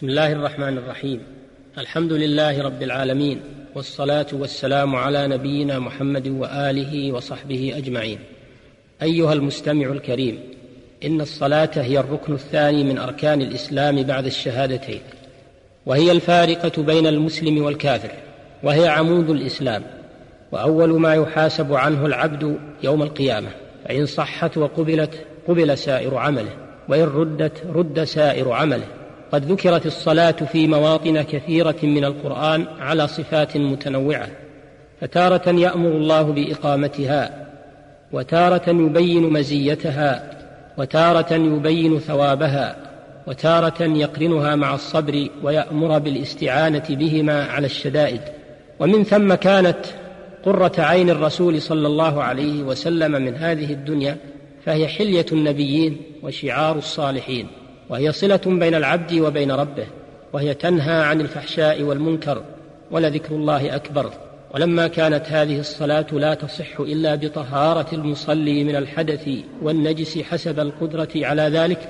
بسم الله الرحمن الرحيم. الحمد لله رب العالمين والصلاة والسلام على نبينا محمد وآله وصحبه أجمعين. أيها المستمع الكريم إن الصلاة هي الركن الثاني من أركان الإسلام بعد الشهادتين وهي الفارقة بين المسلم والكافر وهي عمود الإسلام وأول ما يحاسب عنه العبد يوم القيامة فإن صحت وقبلت قبل سائر عمله وإن ردت رد سائر عمله. قد ذكرت الصلاة في مواطن كثيرة من القرآن على صفات متنوعة فتارة يأمر الله بإقامتها وتارة يبين مزيتها وتارة يبين ثوابها وتارة يقرنها مع الصبر ويأمر بالاستعانة بهما على الشدائد. ومن ثم كانت قرة عين الرسول صلى الله عليه وسلم من هذه الدنيا فهي حلية النبيين وشعار الصالحين. وهي صلة بين العبد وبين ربه وهي تنهى عن الفحشاء والمنكر ولذكر الله أكبر. ولما كانت هذه الصلاة لا تصح إلا بطهارة المصلي من الحدث والنجس حسب القدرة على ذلك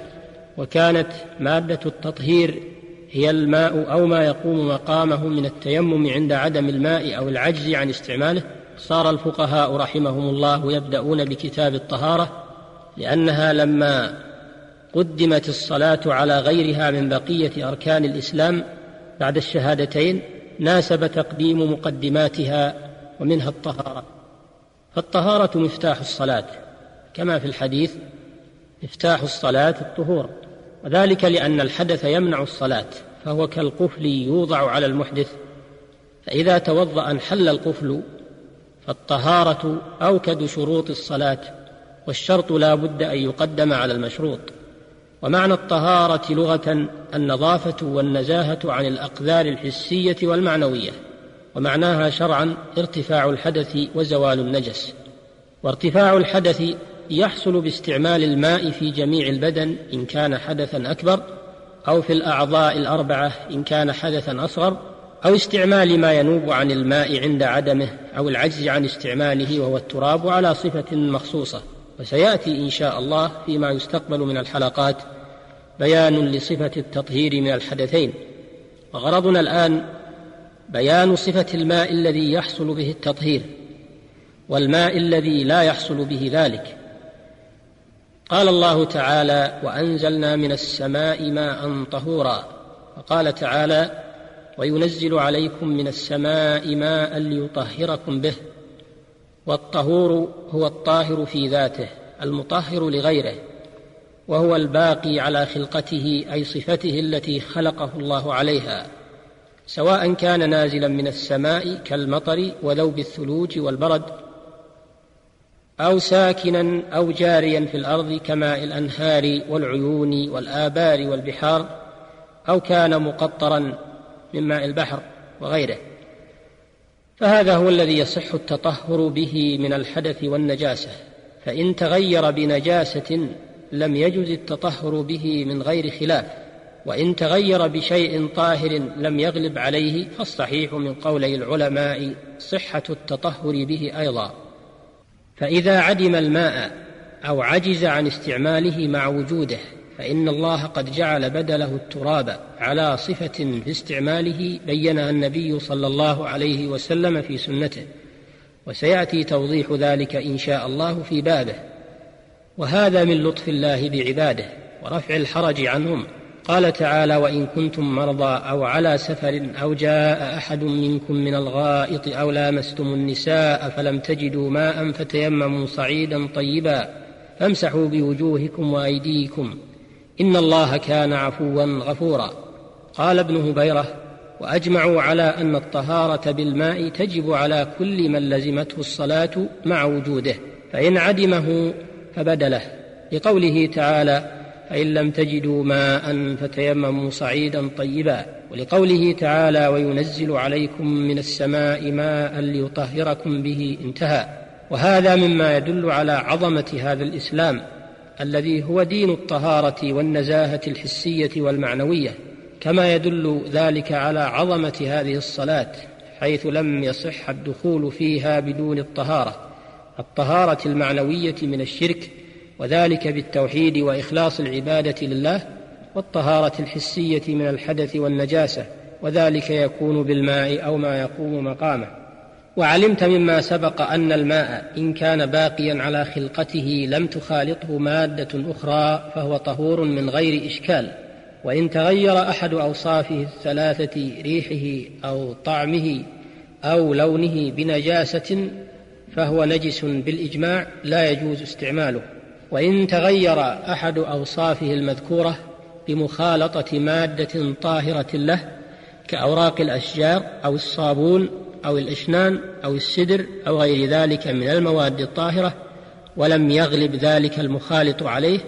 وكانت مادة التطهير هي الماء أو ما يقوم مقامه من التيمم عند عدم الماء أو العجز عن استعماله. صار الفقهاء رحمهم الله يبدأون بكتاب الطهارة لأنها لما قدمت الصلاة على غيرها من بقية أركان الإسلام بعد الشهادتين ناسب تقديم مقدماتها ومنها الطهارة. فالطهارة مفتاح الصلاة كما في الحديث مفتاح الصلاة الطهور. وذلك لأن الحدث يمنع الصلاة فهو كالقفل يوضع على المحدث. فإذا توضأ انحل القفل فالطهارة أوكد شروط الصلاة والشرط لا بد أن يقدم على المشروط. ومعنى الطهارة لغة النظافة والنزاهة عن الأقذار الحسية والمعنوية ومعناها شرعا ارتفاع الحدث وزوال النجس. وارتفاع الحدث يحصل باستعمال الماء في جميع البدن إن كان حدثا أكبر أو في الأعضاء الأربعة إن كان حدثا أصغر أو استعمال ما ينوب عن الماء عند عدمه أو العجز عن استعماله وهو التراب على صفة مخصوصة. وسيأتي إن شاء الله فيما يستقبل من الحلقات بيان لصفة التطهير من الحدثين. وغرضنا الآن بيان صفة الماء الذي يحصل به التطهير والماء الذي لا يحصل به ذلك. قال الله تعالى وأنزلنا من السماء ماء طهورا. وقال تعالى وينزل عليكم من السماء ماء ليطهركم به. والطهور هو الطاهر في ذاته المطهر لغيره وهو الباقي على خلقته أي صفته التي خلقه الله عليها سواء كان نازلا من السماء كالمطر وذوب الثلوج والبرد أو ساكنا أو جاريا في الأرض كماء الأنهار والعيون والآبار والبحار أو كان مقطرا من ماء البحر وغيره. فهذا هو الذي يصح التطهر به من الحدث والنجاسة فإن تغير بنجاسة لم يجز التطهر به من غير خلاف وإن تغير بشيء طاهر لم يغلب عليه فالصحيح من قولي العلماء صحة التطهر به أيضا. فإذا عدم الماء أو عجز عن استعماله مع وجوده فإن الله قد جعل بدله التراب على صفة في استعماله بينها النبي صلى الله عليه وسلم في سنته وسيأتي توضيح ذلك إن شاء الله في بابه. وهذا من لطف الله بعباده ورفع الحرج عنهم. قال تعالى وإن كنتم مرضى أو على سفر أو جاء أحد منكم من الغائط أو لامستم النساء فلم تجدوا ماء فتيمموا صعيدا طيبا فامسحوا بوجوهكم وأيديكم إن الله كان عفوا غفورا. قال ابن هبيرة وأجمعوا على أن الطهارة بالماء تجب على كل من لزمته الصلاة مع وجوده فإن عدمه فبدله. لقوله تعالى فإن لم تجدوا ماء فتيمموا صعيدا طيبا. ولقوله تعالى وينزل عليكم من السماء ماء ليطهركم به. انتهى. وهذا مما يدل على عظمة هذا الإسلام. الذي هو دين الطهارة والنزاهة الحسية والمعنوية كما يدل ذلك على عظمة هذه الصلاة حيث لم يصح الدخول فيها بدون الطهارة الطهارة المعنوية من الشرك وذلك بالتوحيد وإخلاص العبادة لله والطهارة الحسية من الحدث والنجاسة وذلك يكون بالماء أو ما يقوم مقامه. وعلمت مما سبق أن الماء إن كان باقيا على خلقته لم تخالطه مادة أخرى فهو طهور من غير إشكال وإن تغير أحد أوصافه الثلاثة ريحه أو طعمه أو لونه بنجاسة فهو نجس بالإجماع لا يجوز استعماله وإن تغير أحد أوصافه المذكورة بمخالطة مادة طاهرة له كأوراق الأشجار أو الصابون أو الاشنان أو السدر أو غير ذلك من المواد الطاهرة ولم يغلب ذلك المخالط عليه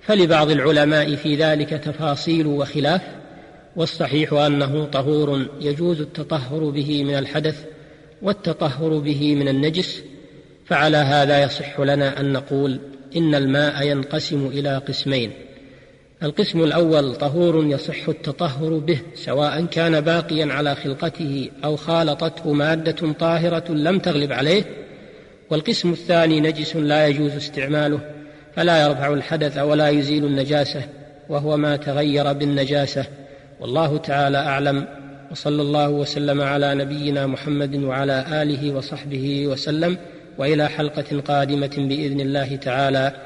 فلبعض العلماء في ذلك تفاصيل وخلاف والصحيح أنه طهور يجوز التطهر به من الحدث والتطهر به من النجس فعلى هذا يصح لنا أن نقول إن الماء ينقسم إلى قسمين القسم الأول طهور يصح التطهر به سواء كان باقيا على خلقته أو خالطته مادة طاهرة لم تغلب عليه. والقسم الثاني نجس لا يجوز استعماله فلا يرفع الحدث ولا يزيل النجاسة وهو ما تغير بالنجاسة. والله تعالى أعلم وصلى الله وسلم على نبينا محمد وعلى آله وصحبه وسلم وإلى حلقة قادمة بإذن الله تعالى.